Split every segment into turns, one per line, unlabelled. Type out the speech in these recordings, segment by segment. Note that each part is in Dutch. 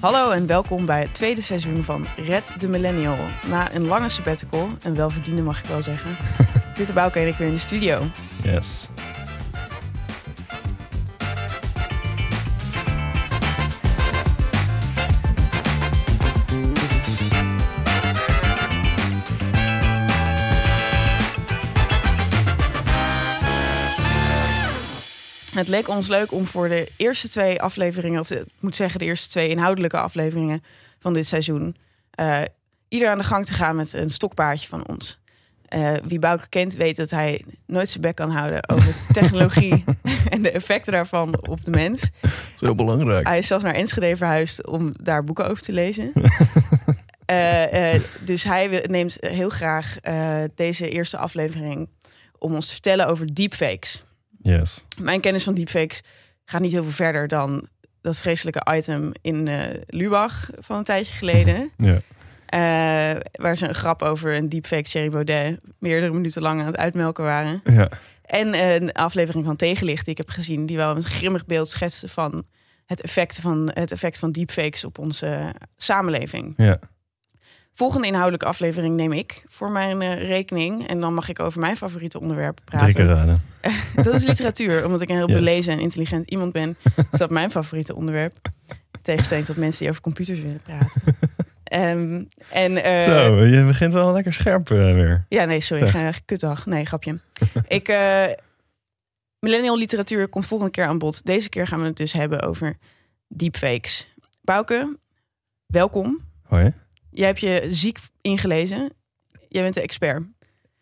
Hallo en welkom bij het tweede seizoen van Red the Millennial. Na een lange sabbatical, en welverdiende mag ik wel zeggen, zitten Bouke en ik weer in de studio.
Yes.
Het leek ons leuk om voor de eerste twee afleveringen, of de, ik moet zeggen de eerste twee inhoudelijke afleveringen van dit seizoen, eh, ieder aan de gang te gaan met een stokpaardje van ons. Eh, wie Bouke kent weet dat hij nooit zijn bek kan houden over technologie en de effecten daarvan op de mens.
Dat is heel belangrijk.
Hij is zelfs naar Enschede verhuisd om daar boeken over te lezen. Eh, dus hij neemt heel graag deze eerste aflevering om ons te vertellen over deepfakes.
Yes.
Mijn kennis van deepfakes gaat niet heel veel verder dan dat vreselijke item in eh, Lubach van een tijdje geleden.
Ja.
Eh, waar ze een grap over een deepfake Thierry Baudet meerdere minuten lang aan het uitmelken waren.
Ja.
En eh, een aflevering van Tegenlicht die ik heb gezien, die wel een grimmig beeld schetste van het effect van, het effect van deepfakes op onze samenleving.
Ja.
Volgende inhoudelijke aflevering neem ik voor mijn eh, rekening. En dan mag ik over mijn favoriete onderwerp praten. Dat is literatuur, omdat ik een heel
Yes.
belezen en intelligent iemand ben. Is dat mijn favoriete onderwerp. Tegenstelling tot mensen die over computers willen praten. Ehm, en, eh,
Zo, je begint wel lekker scherp eh, weer.
ja, nee, sorry.
Zeg.
Ga, kutdag. Nee, grapje. ik, millennial literatuur komt volgende keer aan bod. Deze keer gaan we het dus hebben over deepfakes. Bouke, welkom.
Hoi.
Jij hebt je ziek ingelezen. Jij bent de expert.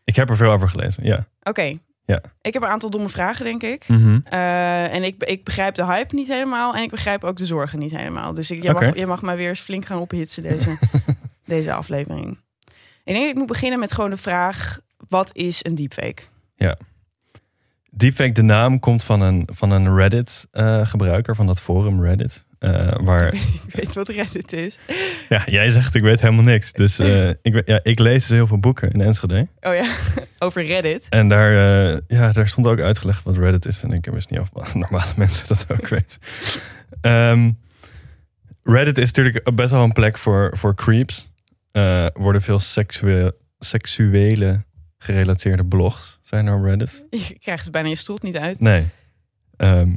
Ik heb er veel over gelezen, ja.
Oké.
Ja.
Ik heb een aantal domme vragen, denk ik.
Mhm.
Eh, en ik, ik begrijp de hype niet helemaal. En ik begrijp ook de zorgen niet helemaal. Dus ik, jij, mag, jij mag mij weer eens flink gaan ophitsen deze, deze aflevering. Ik denk, ik moet beginnen met gewoon de vraag: wat is een deepfake?
Deepfake, de naam komt van een, van een Reddit-gebruiker, van dat forum Reddit. Eh, waar,
ik weet wat Reddit is.
ja, jij zegt ik weet helemaal niks. Dus eh, ik, ja, ik lees dus heel veel boeken in Enschede.
Oh ja, over Reddit.
En daar, eh, ja, daar stond ook uitgelegd wat Reddit is. En ik wist niet of normale mensen dat ook weten. Ehm, Reddit is natuurlijk best wel een plek voor, voor creeps. Er worden veel seksueel, seksuele gerelateerde blogs zijn er op Reddit.
Je krijgt het bijna je strot niet uit.
Nee. Ehm,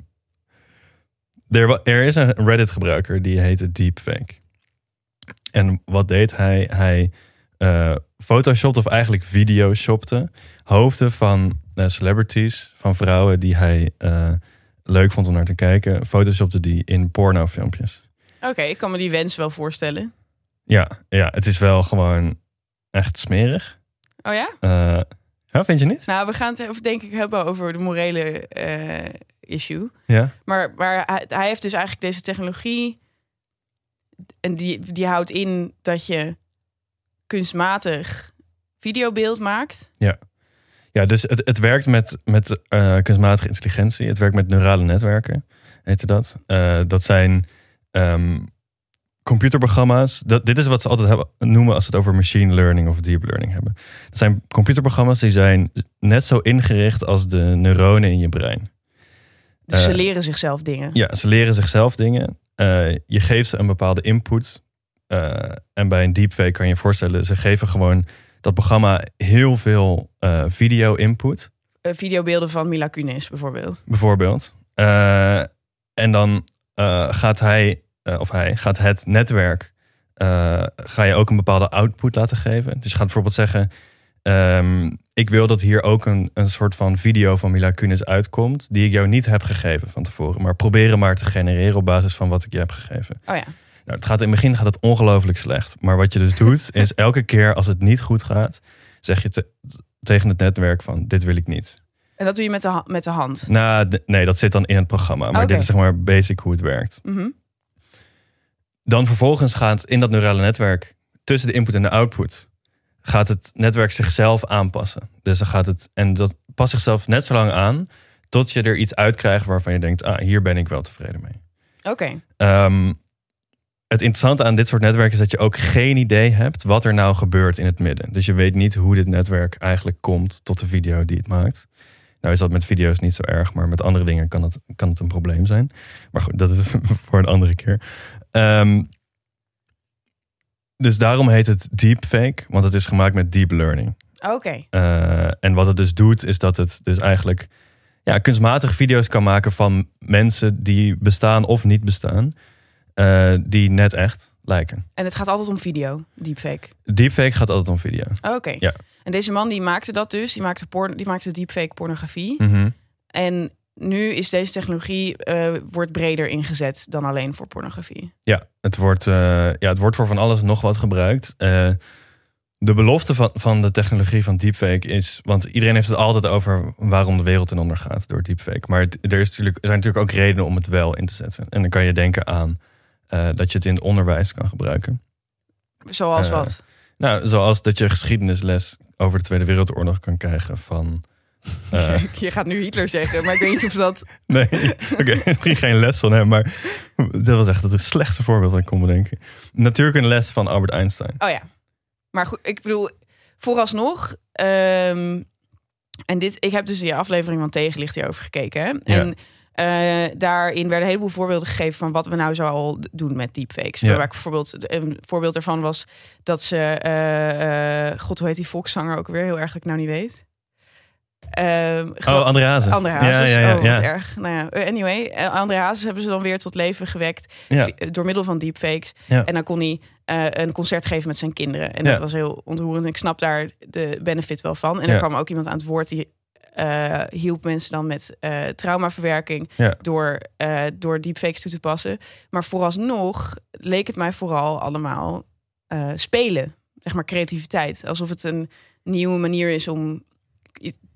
er, er is een Reddit-gebruiker die heette Deepfake. En wat deed hij? Hij eh photoshopte of eigenlijk videoshopte hoofden van eh, celebrities, van vrouwen die hij eh, leuk vond om naar te kijken. Photoshopte die in pornofilmpjes.
Oké, ik kan me die wens wel voorstellen.
Ja, ja, het is wel gewoon echt smerig.
Oh ja?
Ja, vind je niet?
Nou, we gaan het over, denk ik hebben over de morele issue.
Ja.
Maar, maar hij, hij heeft dus eigenlijk deze technologie. En die, die houdt in dat je kunstmatig videobeeld maakt.
Ja, dus het, het werkt met, met eh, kunstmatige intelligentie. Het werkt met neurale netwerken, heette dat. Eh, dat zijn ehm, computerprogramma's. Dat, dit is wat ze altijd hebben, noemen als ze het over machine learning of deep learning hebben. Dat zijn computerprogramma's die zijn net zo ingericht als de neuronen in je brein.
Dus ze
Eh,
leren zichzelf dingen.
Ja, ze leren zichzelf dingen. Eh, je geeft ze een bepaalde input. Eh, en bij een deepfake kan je je voorstellen, ze geven gewoon dat programma heel veel eh, video-input.
Eh, videobeelden van Mila Kunis bijvoorbeeld.
bijvoorbeeld. Eh, en dan eh, gaat hij, eh, of hij, gaat het netwerk, eh, ga je ook een bepaalde output laten geven. Dus je gaat bijvoorbeeld zeggen, ehm, ik wil dat hier ook een, een soort van video van Mila Kunis uitkomt, die ik jou niet heb gegeven van tevoren. Maar proberen maar te genereren op basis van wat ik je heb gegeven.
Oh ja.
Nou, het gaat in het begin gaat het ongelooflijk slecht. Maar wat je dus doet, is elke keer als het niet goed gaat, zeg je te- tegen het netwerk van, dit wil ik niet.
En dat doe je met de, met de hand.
Nou, nee, dat zit dan in het programma. Maar
Oké.
dit is zeg maar basic hoe het werkt.
Mhm.
Dan vervolgens gaat in dat neurale netwerk tussen de input en de output gaat het netwerk zichzelf aanpassen. Dus dan gaat het en dat past zichzelf net zo lang aan tot je er iets uitkrijgt waarvan je denkt, ah, hier ben ik wel tevreden mee.
Oké.
Ehm, het interessante aan dit soort netwerken is dat je ook geen idee hebt wat er nou gebeurt in het midden. Dus je weet niet hoe dit netwerk eigenlijk komt tot de video die het maakt. Nou is dat met video's niet zo erg, maar met andere dingen kan het, kan het een probleem zijn. Maar goed, dat is voor een andere keer. Ehm, dus daarom heet het deepfake, want het is gemaakt met deep learning.
Oké.
Uh, en wat het dus doet, is dat het dus eigenlijk ja, kunstmatige video's kan maken van mensen die bestaan of niet bestaan, uh, die net echt lijken.
En het gaat altijd om video, deepfake?
Deepfake gaat altijd om video.
Oké.
Ja.
En deze man die maakte dat dus, die maakte, porn, die maakte deepfake pornografie.
Mhm.
En nu is deze technologie uh, wordt breder ingezet dan alleen voor pornografie.
Ja, het wordt, uh, ja, het wordt voor van alles nog wat gebruikt. Uh, de belofte van, van de technologie van deepfake is... want iedereen heeft het altijd over waarom de wereld ten onder gaat door deepfake. Maar er, is natuurlijk, er zijn natuurlijk ook redenen om het wel in te zetten. En dan kan je denken aan dat je het in het onderwijs kan gebruiken.
Zoals wat?
Nou, zoals dat je geschiedenisles over de Tweede Wereldoorlog kan krijgen van...
Uh, je gaat nu Hitler zeggen, maar ik weet niet of dat.
Nee, oké, okay, geen les van hem, maar dat was echt het slechtste voorbeeld dat ik kon bedenken. Natuurlijk een les van Albert Einstein.
Oh ja, maar goed, ik bedoel, vooralsnog. Um, en dit, ik heb dus die aflevering van Tegenlicht hierover gekeken. Hè?
Ja.
En uh, daarin werden een heleboel voorbeelden gegeven van wat we nou zo al doen met deepfakes.
Ja.
Waar ik bijvoorbeeld een voorbeeld ervan was dat ze, uh, god hoe heet die volkszanger ook weer heel erg dat ik nou niet weet. Um,
oh, André Hazes.
André Hazes.
Ja, ja, ja,
oh,
ja.
wat erg. Nou ja, anyway, uh, André Hazes hebben ze dan weer tot leven gewekt
Ja.
door middel van deepfakes.
Ja.
En dan kon hij uh, een concert geven met zijn kinderen. En
Ja.
dat was heel ontroerend. Ik snap daar de benefit wel van. En er kwam ook iemand aan het woord die uh, hielp mensen dan met uh, traumaverwerking
Ja.
door, uh, door deepfakes toe te passen. Maar vooralsnog leek het mij vooral allemaal spelen, zeg maar creativiteit. Alsof het een nieuwe manier is om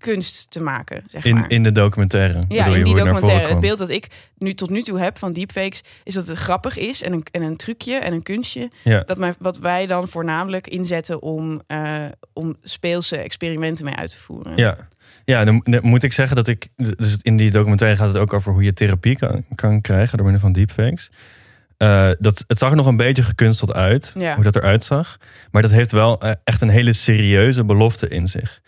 kunst te maken, zeg
In,
maar.
in de documentaire.
Ja,
je
in die documentaire. Het beeld dat ik nu tot nu toe heb van deepfakes... is dat het grappig is en een, en een trucje en een kunstje.
Ja.
Dat mij, wat wij dan voornamelijk inzetten om, eh, om speelse experimenten mee uit te voeren.
Ja, ja dan, dan moet ik zeggen dat ik. Dus in die documentaire gaat het ook over hoe je therapie kan, kan krijgen door middel van deepfakes. Eh, dat, het zag er nog een beetje gekunsteld uit,
Ja.
hoe dat eruit zag. Maar dat heeft wel eh, echt een hele serieuze belofte in zich.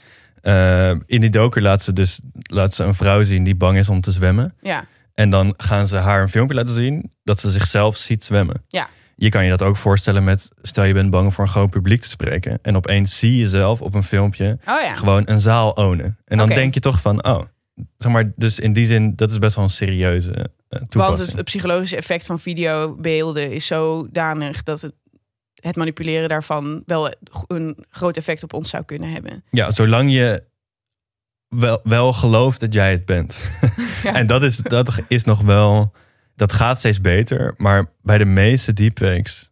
Eh, in die docu laat ze dus laat ze een vrouw zien die bang is om te zwemmen.
Ja,
En dan gaan ze haar een filmpje laten zien dat ze zichzelf ziet zwemmen.
Ja.
Je kan je dat ook voorstellen met, stel je bent bang voor een groot publiek te spreken. En opeens zie je jezelf op een filmpje
oh ja.
gewoon een zaal ownen. En dan denk je toch van, oh, zeg maar, dus in die zin, dat is best wel een serieuze eh,
Want
toepassing.
het, het psychologische effect van videobeelden is zodanig dat het, het manipuleren daarvan wel een groot effect op ons zou kunnen hebben.
Ja, zolang je wel, wel gelooft dat jij het bent.
Ja.
en dat is, dat is nog wel, dat gaat steeds beter. Maar bij de meeste deepfakes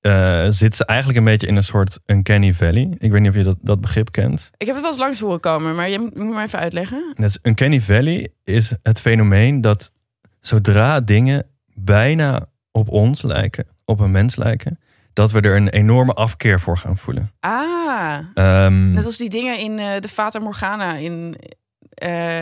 eh zit ze eigenlijk een beetje in een soort uncanny valley. Ik weet niet of je dat, dat begrip kent.
Ik heb het wel eens langs horen komen, maar je moet maar even uitleggen.
Dat uncanny valley is het fenomeen dat zodra dingen bijna op ons lijken, op een mens lijken, dat we er een enorme afkeer voor gaan voelen.
Ah,
Ehm,
net als die dingen in eh, de Fata Morgana in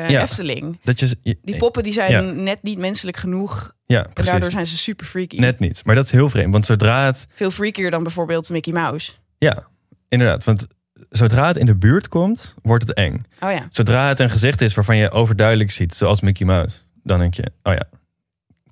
Ja.
Efteling.
dat je, je-
Die poppen die zijn
Ja.
net niet menselijk genoeg.
ja,
En
precies.
daardoor zijn ze super freaky.
Net niet. Maar dat is heel vreemd. Want zodra het.
Veel freakier dan bijvoorbeeld Mickey Mouse.
Ja, inderdaad. Want zodra het in de buurt komt, wordt het eng.
Oh ja.
Zodra het een gezicht is waarvan je overduidelijk ziet, zoals Mickey Mouse, dan denk je: oh ja,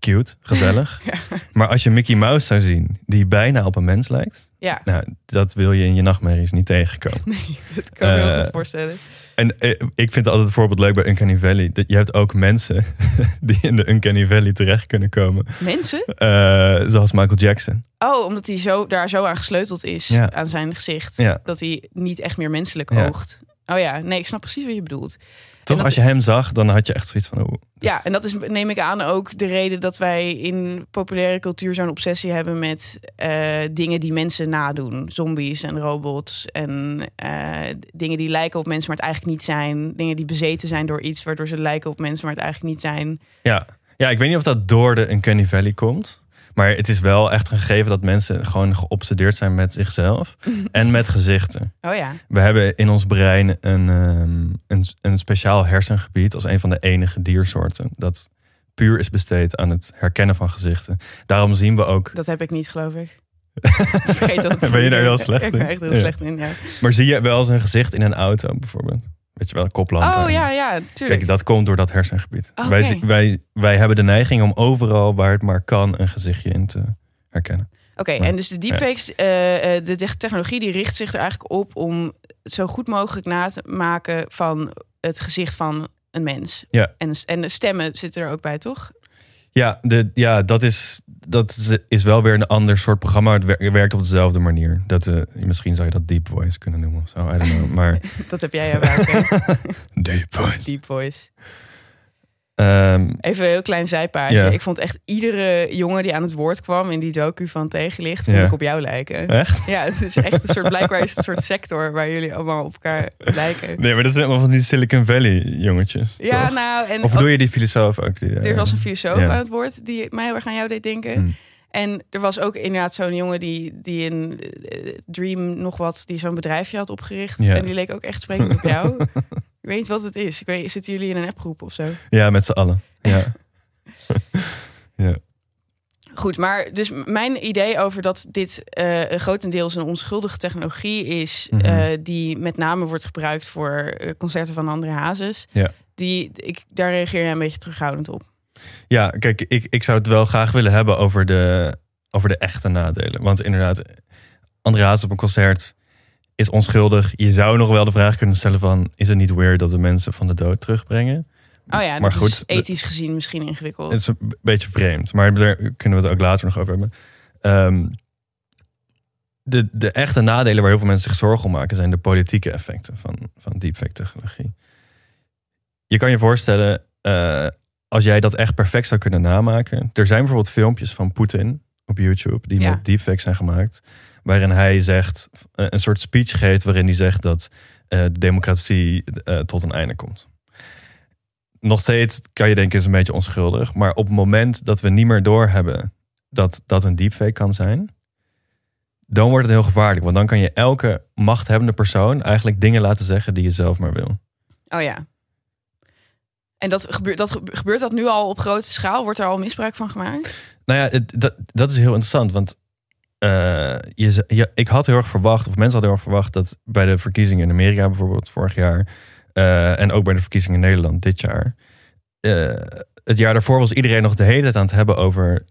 cute, gezellig. Maar als je Mickey Mouse zou zien, die bijna op een mens lijkt,
Ja,
nou, dat wil je in je nachtmerries niet tegenkomen.
dat kan ik me heel
Eh,
goed voorstellen.
En eh, ik vind altijd het voorbeeld leuk bij Uncanny Valley. Dat je hebt ook mensen die in de Uncanny Valley terecht kunnen komen.
Mensen?
Eh, zoals Michael Jackson.
Oh, omdat hij zo, daar zo aan gesleuteld is
Ja.
aan zijn gezicht.
Ja.
Dat hij niet echt meer menselijk oogt. Oh ja, nee, ik snap precies wat je bedoelt.
Toch,
dat-
als je hem zag, dan had je echt zoiets van... Oh,
Ja, en dat is, neem ik aan, ook de reden dat wij in populaire cultuur zo'n obsessie hebben met eh, dingen die mensen nadoen. Zombies en robots en eh, dingen die lijken op mensen, maar het eigenlijk niet zijn. Dingen die bezeten zijn door iets, waardoor ze lijken op mensen, maar het eigenlijk niet zijn.
Ja. ja, ik weet niet of dat door de Uncanny Valley komt. Maar het is wel echt een gegeven dat mensen gewoon geobsedeerd zijn met zichzelf. en met gezichten.
Oh ja,
We hebben in ons brein een, ehm, een, een speciaal hersengebied als een van de enige diersoorten. Dat puur is besteed aan het herkennen van gezichten. Daarom zien we ook
dat heb ik niet, geloof ik. Vergeet dat.
Ben je daar heel slecht
Ik ben
in?
echt heel
Ja.
slecht in, ja.
Maar zie je wel eens een gezicht in een auto bijvoorbeeld? Weet je wel, een koplamp.
Oh ja, ja, tuurlijk.
Kijk, dat komt door dat hersengebied.
Oké.
Wij, wij, wij hebben de neiging om overal waar het maar kan een gezichtje in te herkennen.
Oké, en dus de deepfakes, eh, eh, de te- technologie die richt zich er eigenlijk op om het zo goed mogelijk na te maken van het gezicht van een mens.
Ja.
En, en de stemmen zitten er ook bij, toch?
Ja, de, ja dat, is, dat is- wel weer een ander soort programma. Het wer- werkt op dezelfde manier. Dat, eh, misschien zou je dat Deep Voice kunnen noemen of zo. I don't know. Maar
Dat heb jij aan.
Deep Voice.
Deep voice.
Ehm,
Even een heel klein zijpaadje.
Ja.
Ik vond echt iedere jongen die aan het woord kwam in die docu van Tegenlicht, vond ik op jou lijken.
echt?
Ja, het is echt een soort, blijkbaar is het een soort sector waar jullie allemaal op elkaar lijken.
Nee, maar dat zijn allemaal van die Silicon Valley jongetjes.
Ja,
toch?
nou, en
Of bedoel je die filosoof ook? Die, eh,
er was een filosoof aan het woord die mij heel erg aan jou deed denken.
Hmm.
En er was ook inderdaad zo'n jongen die, die een eh, Dream nog wat, die zo'n bedrijfje had opgericht. En die leek ook echt sprekend op jou. ik weet niet wat het is. Ik weet, zitten jullie in een appgroep of zo?
Ja, met z'n allen. Ja.
Goed, maar dus mijn idee over dat dit eh grotendeels een onschuldige technologie is,
Mhm.
eh, die met name wordt gebruikt voor eh, concerten van andere hazes,
Ja.
die, ik, daar reageer je een beetje terughoudend op.
Ja, kijk, ik, ik zou het wel graag willen hebben over de, over de echte nadelen. Want inderdaad, André Hazes op een concert is onschuldig. Je zou nog wel de vraag kunnen stellen van... is het niet weird dat we mensen van de dood terugbrengen?
Oh ja,
Maar
dat
goed,
is ethisch gezien misschien ingewikkeld.
Het is een beetje vreemd, maar daar kunnen we het ook later nog over hebben. Ehm, de, de echte nadelen waar heel veel mensen zich zorgen om maken... zijn de politieke effecten van, van deepfake technologie. Je kan je voorstellen, eh, als jij dat echt perfect zou kunnen namaken... er zijn bijvoorbeeld filmpjes van Poetin op YouTube... die
Ja.
met deepfake zijn gemaakt... waarin hij zegt, eh, een soort speech geeft... waarin hij zegt dat eh, de democratie eh, tot een einde komt nog steeds kan je denken is een beetje onschuldig. Maar op het moment dat we niet meer doorhebben dat dat een deepfake kan zijn, dan wordt het heel gevaarlijk. Want dan kan je elke machthebbende persoon eigenlijk dingen laten zeggen die je zelf maar wil.
Oh ja. En dat gebeurt, dat gebe- gebeurt dat nu al op grote schaal? Wordt er al misbruik van gemaakt?
Nou ja, het, dat, dat is heel interessant. Want eh, je, ik had heel erg verwacht, of mensen hadden heel erg verwacht, dat bij de verkiezingen in Amerika bijvoorbeeld vorig jaar. eh, en ook bij de verkiezingen in Nederland dit jaar. eh, het jaar daarvoor was iedereen nog de hele tijd aan het hebben over.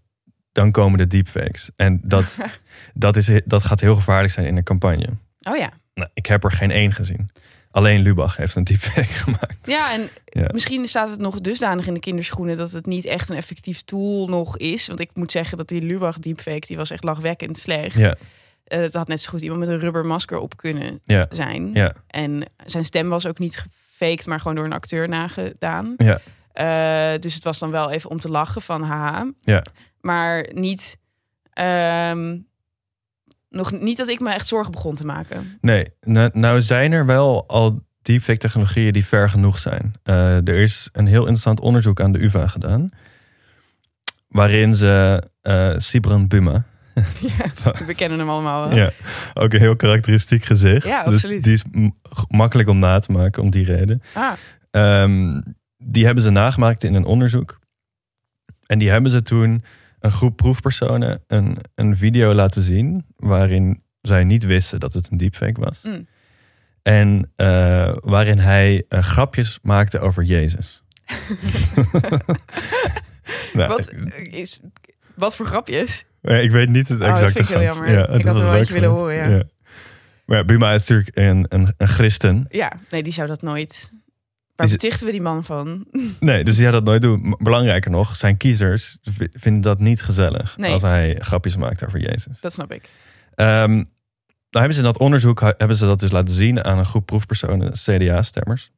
Dan komen de deepfakes. En dat, dat, is, dat gaat heel gevaarlijk zijn in een campagne.
Oh ja.
Nou, ik heb er geen één gezien. Alleen Lubach heeft een deepfake gemaakt.
Ja, en
Ja.
misschien staat het nog dusdanig in de kinderschoenen dat het niet echt een effectief tool nog is. Want ik moet zeggen dat die Lubach deepfake, die was echt lachwekkend slecht.
Ja,
Eh, het had net zo goed iemand met een rubbermasker op kunnen
ja,
zijn.
ja,
En zijn stem was ook niet gefaked, maar gewoon door een acteur nagedaan.
ja.
Eh, dus het was dan wel even om te lachen van haha.
Ja.
Maar niet, ehm, nog niet dat ik me echt zorgen begon te maken.
Nee, nou, nou zijn er wel al deepfake technologieën die ver genoeg zijn. Eh, er is een heel interessant onderzoek aan de UvA gedaan. Waarin ze eh Sibran Buma,
We kennen hem allemaal wel.
ja, ook een heel karakteristiek gezicht.
Ja,
dus
absoluut.
die is makkelijk om na te maken om die reden.
Ah,
Ehm, die hebben ze nagemaakt in een onderzoek. En die hebben ze toen een groep proefpersonen een, een video laten zien. waarin zij niet wisten dat het een deepfake was.
Mm.
En eh, waarin hij eh, grapjes maakte over Jezus. Nou,
wat, is, wat voor grapjes?
ik weet niet het
Oh, dat
exacte
vind ik heel jammer. Ik
dat
had wel eentje
leuk
willen horen, ja.
Maar ja, Buma is natuurlijk een, een, een christen.
Ja, nee, die zou dat nooit. Waar betichten we die man van?
Nee, dus gaat dat nooit doen. Maar Belangrijker nog, zijn kiezers vinden dat niet gezellig.
Nee.
Als hij grapjes maakt over Jezus.
Dat snap ik.
Ehm nou hebben ze in dat onderzoek hebben ze dat dus laten zien aan een groep proefpersonen, CDA-stemmers.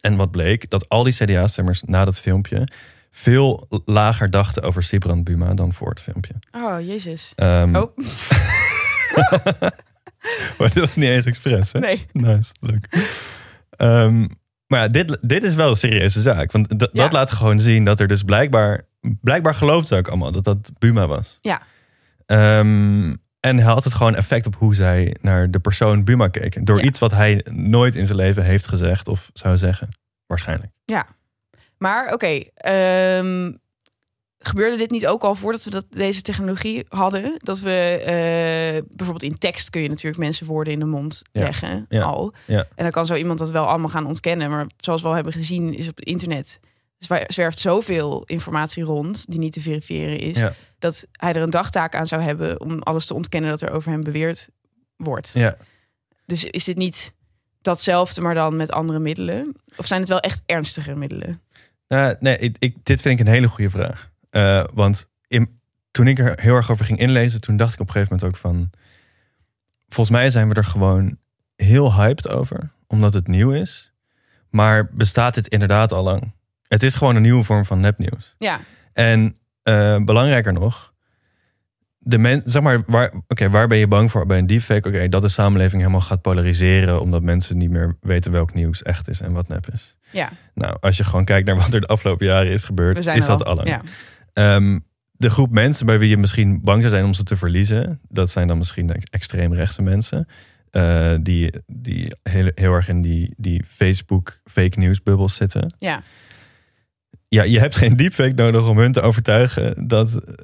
En wat bleek, dat al die CDA-stemmers na dat filmpje veel lager dachten over Sibrand Buma dan voor het filmpje.
Oh, jezus.
Ehm,
Oh,
maar dit was niet eens expres, hè?
nee.
Nice, leuk. Ehm, maar ja, dit, dit is wel een serieuze zaak. Want
Ja.
dat laat gewoon zien dat er dus blijkbaar... Blijkbaar geloofden ze ook allemaal dat dat Buma was.
Ja.
Ehm, en hij had het gewoon effect op hoe zij naar de persoon Buma keken. Door
Ja.
iets wat hij nooit in zijn leven heeft gezegd of zou zeggen. Waarschijnlijk.
Maar oké, ehm, gebeurde dit niet ook al voordat we dat, deze technologie hadden? Dat we eh, bijvoorbeeld in tekst kun je natuurlijk mensen woorden in de mond
Ja.
leggen
Ja.
al.
Ja.
En dan kan zo iemand dat wel allemaal gaan ontkennen. Maar zoals we al hebben gezien is op het internet zwerft zoveel informatie rond die niet te verifiëren is, dat hij er een dagtaak aan zou hebben om alles te ontkennen dat er over hem beweerd wordt.
Ja.
Dus is dit niet datzelfde, maar dan met andere middelen? Of zijn het wel echt ernstige middelen?
Nou, nee, ik, ik, dit vind ik een hele goede vraag. Eh, want in, toen ik er heel erg over ging inlezen, toen dacht ik op een gegeven moment ook van... Volgens mij zijn we er gewoon heel hyped over, omdat het nieuw is. Maar bestaat dit inderdaad al lang? Het is gewoon een nieuwe vorm van nepnieuws.
Ja,
En eh, belangrijker nog, de men, zeg maar, waar, oké, waar ben je bang voor bij een deepfake? Oké, dat de samenleving helemaal gaat polariseren, omdat mensen niet meer weten welk nieuws echt is en wat nep is.
ja.
Nou, als je gewoon kijkt naar wat er de afgelopen jaren is gebeurd, is dat
al.
allang.
Ja.
Ehm, de groep mensen bij wie je misschien bang zou zijn om ze te verliezen, dat zijn dan misschien de extreemrechtse mensen. eh, die die heel, heel erg in die, die Facebook fake news bubbels zitten.
ja.
Ja, je hebt geen deepfake nodig om hun te overtuigen dat,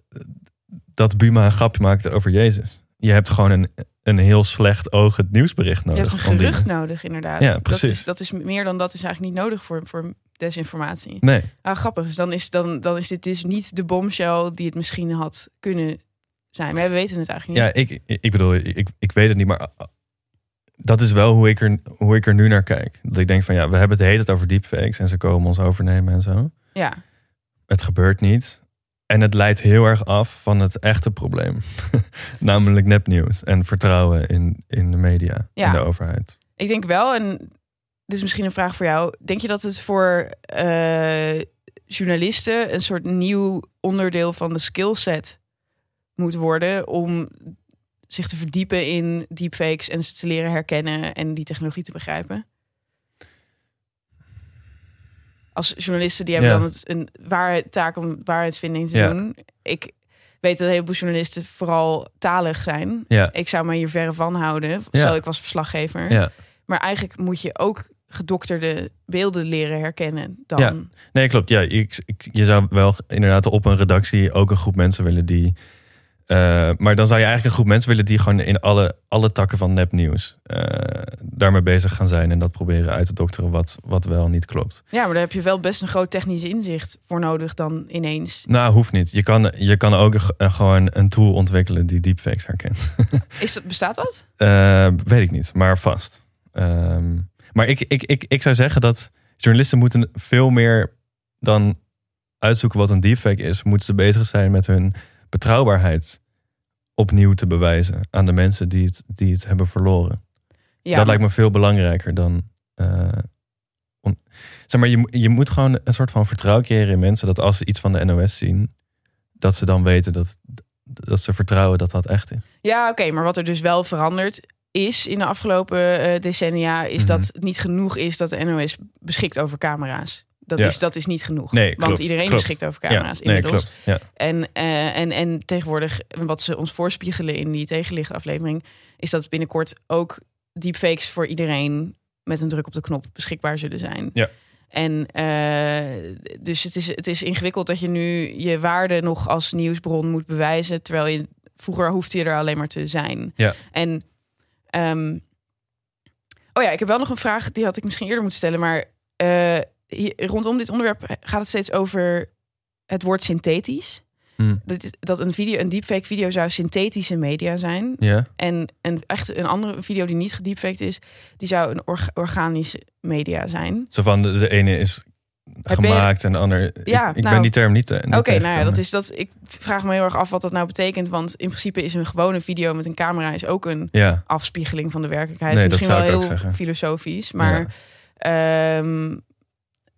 dat Buma een grapje maakte over Jezus. Je hebt gewoon een, een heel slecht ogend nieuwsbericht
Je
nodig.
hebt een
die-
gerucht nodig, inderdaad.
Ja,
Dat
precies.
is, dat is meer dan dat is eigenlijk niet nodig voor, voor desinformatie.
Nee,
Ah, grappig. Dus dan is, dan, dan is dit dus niet de bombshell die het misschien had kunnen zijn. Maar we weten het eigenlijk niet.
ja, ik, ik bedoel, ik, ik weet het niet, maar dat is wel hoe ik, er, hoe ik er nu naar kijk. Dat ik denk van ja, we hebben het de hele tijd over deepfakes en ze komen ons overnemen en zo.
Ja,
Het gebeurt niet. En het leidt heel erg af van het echte probleem. Namelijk nepnieuws en vertrouwen in, in de media
Ja.
en de overheid.
ik denk wel. En dit is misschien een vraag voor jou. Denk je dat het voor eh, journalisten een soort nieuw onderdeel van de skillset moet worden om zich te verdiepen in deepfakes en ze te leren herkennen en die technologie te begrijpen? Als journalisten die hebben
Ja.
dan het, een waarheid, taak om waarheidsvinding te
Ja.
doen. Ik weet dat een heleboel journalisten vooral talig zijn.
Ja,
Ik zou me hier verre van houden. Stel, ik was verslaggever.
ja.
Maar eigenlijk moet je ook gedokterde beelden leren herkennen dan.
Ja. Nee, klopt. Ja, ik, ik- je zou wel inderdaad op een redactie ook een groep mensen willen die. Eh, maar dan zou je eigenlijk een groep mensen willen die gewoon in alle, alle takken van nepnieuws eh daarmee bezig gaan zijn en dat proberen uit te dokteren wat, wat wel niet klopt.
Ja, maar daar heb je wel best een groot technisch inzicht voor nodig dan ineens.
Nou, hoeft niet. Je kan, je kan ook een- een- gewoon een tool ontwikkelen die deepfakes herkent.
Is dat, bestaat dat?
Eh, weet ik niet, maar vast. Ehm, maar ik, ik, ik, ik zou zeggen dat journalisten moeten veel meer dan uitzoeken wat een deepfake is, moeten ze bezig zijn met hun betrouwbaarheid opnieuw te bewijzen aan de mensen die het, die het hebben verloren.
Ja,
dat lijkt me veel belangrijker dan. eh, zeg maar, je, je moet gewoon een soort van vertrouwen creëren in mensen dat als ze iets van de NOS zien, dat ze dan weten dat, dat ze vertrouwen dat dat echt is.
ja oké. maar wat er dus wel veranderd is in de afgelopen eh, decennia... is
Mhm.
dat het niet genoeg is dat de NOS beschikt over camera's. Dat,
Ja.
is, dat is niet genoeg.
Nee,
Want
klopt,
iedereen
klopt.
beschikt over camera's
ja, nee,
inmiddels.
klopt. Ja.
En, eh, en, en tegenwoordig, wat ze ons voorspiegelen in die tegenlichtaflevering, is dat binnenkort ook deepfakes voor iedereen met een druk op de knop beschikbaar zullen zijn.
Ja.
En eh, dus het is, het is ingewikkeld dat je nu je waarde nog als nieuwsbron moet bewijzen, terwijl je vroeger hoefde je er alleen maar te zijn.
Ja.
En ehm, oh ja, ik heb wel nog een vraag die had ik misschien eerder moeten stellen, maar eh, hier, rondom dit onderwerp gaat het steeds over het woord synthetisch.
Hm.
Dat, is, dat een video, een deepfake video zou synthetische media zijn.
Ja.
En een, echt een andere video die niet gedeepfaked is, die zou een orga- organische media zijn.
Zo van de, de ene is
je-
gemaakt en de ander.
Ja,
ik, ik
nou-
ben die term niet. eh, niet
Oké, nou ja, dat is dat. Ik vraag me heel erg af wat dat nou betekent. Want in principe is een gewone video met een camera is ook een
Ja,
afspiegeling van de werkelijkheid.
Nee,
is
dat
Misschien
zou
wel
ik ook
heel
zeggen.
filosofisch, maar ehm,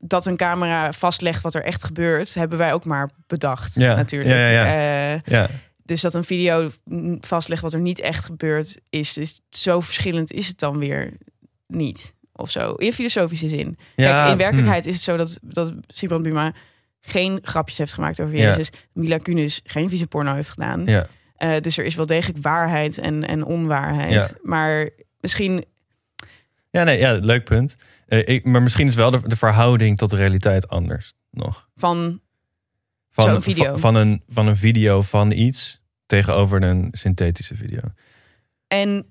dat een camera vastlegt wat er echt gebeurt, hebben wij ook maar bedacht.
Ja,
natuurlijk.
ja, ja,
Eh,
ja.
Dus dat een video vastlegt wat er niet echt gebeurt, is dus zo verschillend is het dan weer niet. Of zo. In filosofische zin.
ja
Kijk, in
hm.
werkelijkheid is het zo dat, dat Sibrand Buma geen grapjes heeft gemaakt over. Jezus. Mila Kunis geen vieze porno heeft gedaan.
Ja.
Eh, dus er is wel degelijk waarheid en, en onwaarheid. Maar misschien,
Ja, nee, ja, leuk punt. Eh, ik, maar misschien is wel de, de verhouding tot de realiteit anders nog.
van
Van,
Zo'n video.
Van, van een, van een video van iets tegenover een synthetische video.
En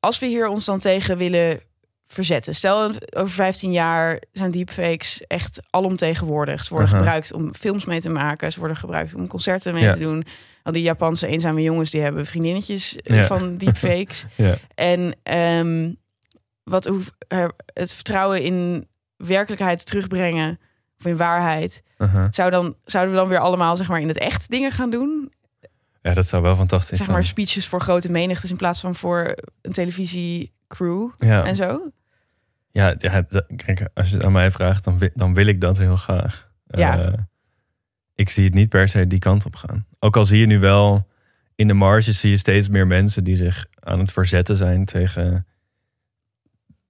als we hier ons dan tegen willen verzetten. Stel, over 15 jaar zijn deepfakes echt alomtegenwoordig. Ze worden gebruikt om films mee te maken. Ze worden gebruikt om concerten mee
Ja.
te doen. Al die Japanse eenzame jongens, die hebben vriendinnetjes eh,
Ja.
van deepfakes.
Ja.
En ehm, wat hoe, het vertrouwen in werkelijkheid terugbrengen, of in waarheid,
Uh-huh.
zou dan, zouden we dan weer allemaal zeg maar, in het echt dingen gaan doen?
Ja, dat zou wel fantastisch
Zeg maar
zijn.
speeches voor grote menigtes in plaats van voor een televisiecrew
Ja.
en zo?
Ja, ja dat- kijk, als je het aan mij vraagt, dan, dan wil ik dat heel graag.
Ja.
Eh, ik zie het niet per se die kant op gaan. Ook al zie je nu wel in de marges zie je steeds meer mensen die zich aan het verzetten zijn tegen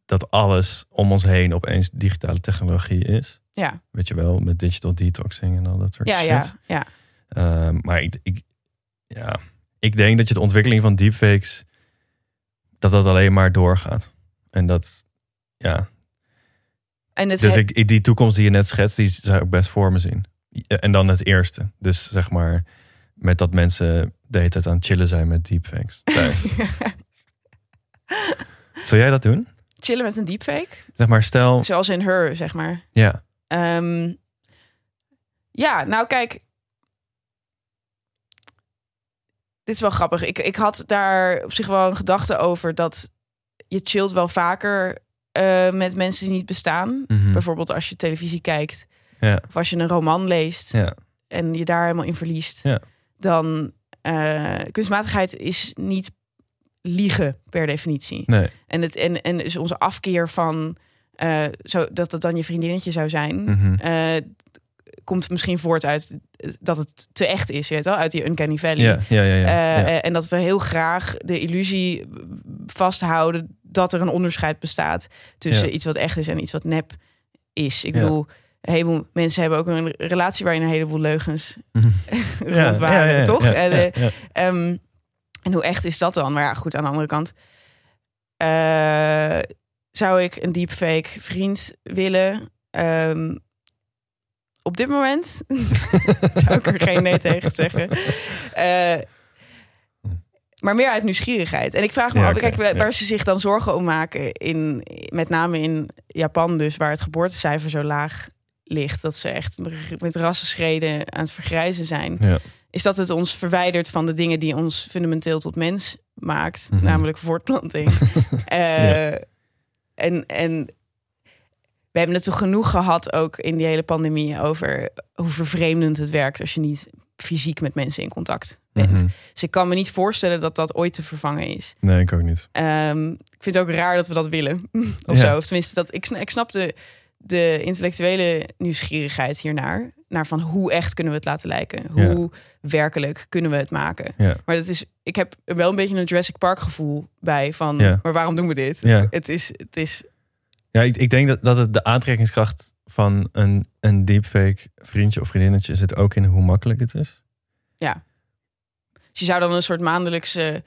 dat alles om ons heen opeens digitale technologie is.
Ja,
Weet je wel, met digital detoxing en al dat soort
ja,
shit.
ja, ja.
Ehm, maar ik, ik, ja, ik denk dat je de ontwikkeling van deepfakes, dat dat alleen maar doorgaat. En dat, ja,
En het
dus
het-
ik, die toekomst die je net schetst, die zou ik best voor me zien. En dan het eerste. Dus zeg maar, met dat mensen de hele tijd aan het chillen zijn met deepfakes thuis. Zou jij dat doen?
Chillen met een deepfake,
Zeg maar, stel,
zoals in Her, zeg maar.
ja,
Ehm, ja, nou kijk. Dit is wel grappig. Ik, ik had daar op zich wel een gedachte over dat je chillt wel vaker eh, met mensen die niet bestaan.
mhm,
Bijvoorbeeld als je televisie kijkt
ja,
of als je een roman leest
ja,
en je daar helemaal in verliest.
Ja.
Dan eh kunstmatigheid is niet liegen per definitie.
nee,
En, het, en, en dus onze afkeer van eh, zo, dat het dan je vriendinnetje zou zijn,
mhm,
eh, komt misschien voort uit dat het te echt is, je weet wel, uit die uncanny valley.
ja, ja, ja, ja,
Eh,
ja.
En dat we heel graag de illusie vasthouden dat er een onderscheid bestaat tussen
Ja.
iets wat echt is en iets wat nep is. Ik bedoel, een heleboel mensen hebben ook een relatie waarin een heleboel leugens
Mhm.
rond waren, toch?
Ja,
En,
ja,
eh,
ja.
En hoe echt is dat dan? Maar ja, goed, aan de andere kant. eh, zou ik een deepfake vriend willen? Ehm, op dit moment zou ik er geen nee tegen zeggen. Eh, maar meer uit nieuwsgierigheid. En ik vraag me
Ja,
af, kijk, waar
ja.
waar ze zich dan zorgen om maken, in, met name in Japan dus, waar het geboortecijfer zo laag ligt, dat ze echt met rassenschreden aan het vergrijzen zijn
Ja.
Is dat het ons verwijdert van de dingen die ons fundamenteel tot mens maakt,
Mhm.
namelijk voortplanting. Eh, En en we hebben het toch genoeg gehad ook in die hele pandemie over hoe vervreemdend het werkt als je niet fysiek met mensen in contact bent.
Mhm.
Dus ik kan me niet voorstellen dat dat ooit te vervangen is.
Nee, ik ook niet.
Ehm, ik vind het ook raar dat we dat willen. of
Ja.
zo. Of tenminste, dat, ik, ik snap de, de intellectuele nieuwsgierigheid hiernaar. Naar van hoe echt kunnen we het laten lijken? Hoe werkelijk kunnen we het maken?
Ja.
Maar dat is, ik heb wel een beetje een Jurassic Park gevoel bij. Van,
Ja.
maar waarom doen we dit?
Ja.
Het, het is, het is,
Ja, ik, ik denk dat, dat het de aantrekkingskracht van een, een deepfake vriendje of vriendinnetje zit ook in hoe makkelijk het is.
dus je zou dan een soort maandelijkse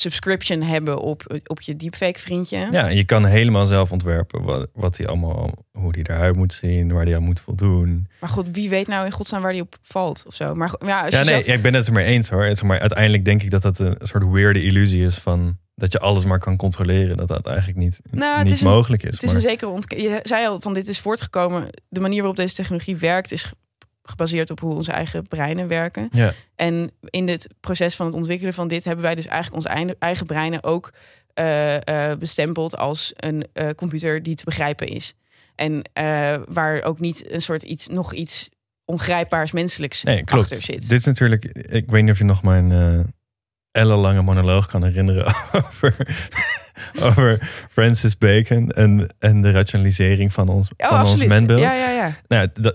subscription hebben op, op je deepfake vriendje.
Ja, je kan helemaal zelf ontwerpen wat, wat die allemaal, hoe die eruit moet zien, waar die aan moet voldoen.
Maar god, wie weet nou in godsnaam waar die op valt of zo. Maar ja, als
Ja,
je
nee,
zelf-
ja, ik ben het er mee eens hoor. Het, maar uiteindelijk denk ik dat dat een soort weirde illusie is van dat je alles maar kan controleren. Dat dat eigenlijk niet,
Nou, het
niet
is
mogelijk is.
Het is
maar,
een zekere ontkenning. Je zei al van dit is voortgekomen. De manier waarop deze technologie werkt is gebaseerd op hoe onze eigen breinen werken.
ja,
En in het proces van het ontwikkelen van dit hebben wij dus eigenlijk onze eigen, breinen ook eh, eh, bestempeld als een eh, computer die te begrijpen is. En waar ook niet een soort iets, nog iets ongrijpbaars menselijks
nee, klopt.
achter zit.
Dit is natuurlijk, ik weet niet of je nog mijn ellenlange monoloog kan herinneren over, over Francis Bacon en, en de rationalisering van ons,
oh,
van ons
absoluut.
mensbeeld.
Ja, ja, ja.
Nou, dat,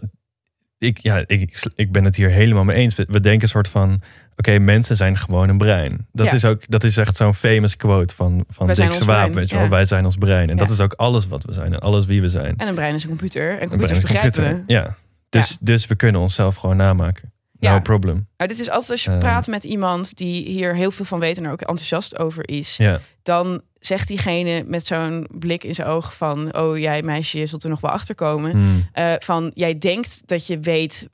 ik, ja, ik, ik ben het hier helemaal mee eens. We, we denken een soort van, oké, mensen zijn gewoon een brein. Dat,
Ja.
is ook, dat is echt zo'n famous quote van, van Dick Swaap. Weet je wel,
ja.
wij zijn ons brein. En
Ja.
dat is ook alles wat we zijn en alles wie we zijn.
En een brein is een computer. En
Een
computers begrijpen we.
Ja. Dus, dus we kunnen onszelf gewoon namaken. No problem.
Nou, dit is altijd als je
Ehm.
praat met iemand die hier heel veel van weet en er ook enthousiast over is. Dan zegt diegene met zo'n blik in zijn ogen van... oh, jij meisje, je zult er nog wel achter komen.
Hmm.
Eh, van, jij denkt dat je weet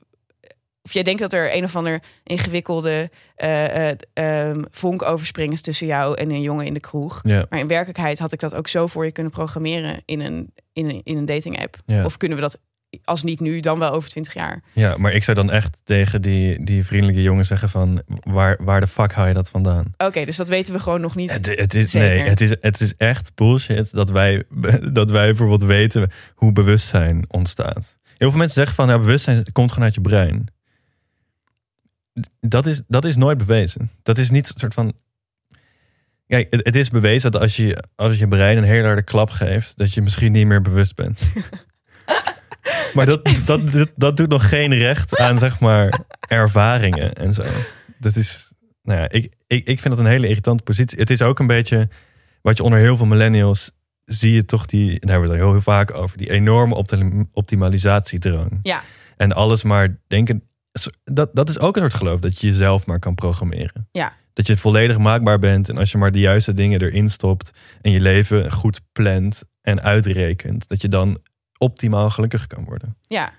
of jij denkt dat er een of ander ingewikkelde eh, eh, ehm, vonk overspringt tussen jou en een jongen in de kroeg. Maar in werkelijkheid had ik dat ook zo voor je kunnen programmeren in een, in een, in een dating app. Of kunnen we dat als niet nu, dan wel over twintig jaar?
ja, maar ik zou dan echt tegen die, die vriendelijke jongen zeggen van... Waar, waar de fuck haal je dat vandaan?
Oké, dus dat weten we gewoon nog niet.
Het, het is,
Zeker.
nee, het is, het is echt bullshit dat wij, dat wij bijvoorbeeld weten hoe bewustzijn ontstaat. Heel veel mensen zeggen van ja, bewustzijn komt gewoon uit je brein. Dat is, dat is nooit bewezen. Dat is niet een soort van. Kijk, het, het is bewezen dat als je, als je brein een hele harde klap geeft, dat je misschien niet meer bewust bent. maar dat, dat, dat, dat doet nog geen recht aan, zeg maar, ervaringen en zo. Dat is, nou ja, ik, ik, ik vind dat een hele irritante positie. Het is ook een beetje wat je onder heel veel millennials zie je toch die, daar hebben we het er heel vaak over, die enorme optim- optimalisatiedrang.
Ja,
En alles maar denken, dat, dat is ook een soort geloof, dat je jezelf maar kan programmeren.
ja,
Dat je volledig maakbaar bent en als je maar de juiste dingen erin stopt en je leven goed plant en uitrekent, dat je dan optimaal gelukkig kan worden.
ja.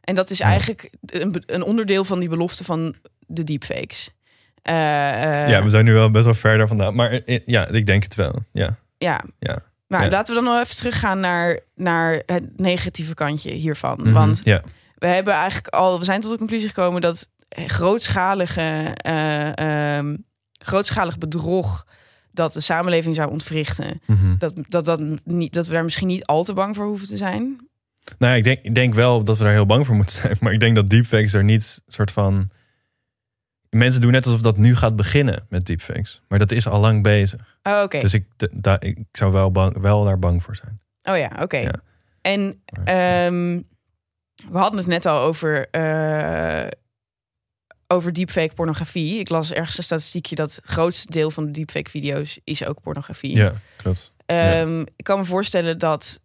En dat is
Ja.
eigenlijk een, een onderdeel van die belofte van de deepfakes. Eh, eh,
ja, we zijn nu wel best wel verder vandaan, maar eh, ja, ik denk het wel. Ja,
Ja.
Ja.
Maar
Ja.
laten we dan nog even teruggaan naar, naar het negatieve kantje hiervan.
Mhm.
Want
ja,
we hebben eigenlijk al, we zijn tot de conclusie gekomen dat grootschalige, eh, ehm, grootschalig bedrog dat de samenleving zou ontwrichten,
Mhm.
dat, dat, dat, niet, dat we daar misschien niet al te bang voor hoeven te zijn.
Nou, ja, ik denk, ik denk wel dat we daar heel bang voor moeten zijn. Maar ik denk dat deepfakes er niet soort van. Mensen doen net alsof dat nu gaat beginnen met deepfakes. Maar dat is al lang bezig.
Oh, oké.
Dus ik, daar ik zou wel, bang, wel daar bang voor zijn.
Oh ja, oké.
Ja.
En ehm, we hadden het net al over, eh, over deepfake pornografie. Ik las ergens een statistiekje dat het grootste deel van de deepfake video's is ook pornografie.
Ja, klopt.
Ehm, Ik kan me voorstellen dat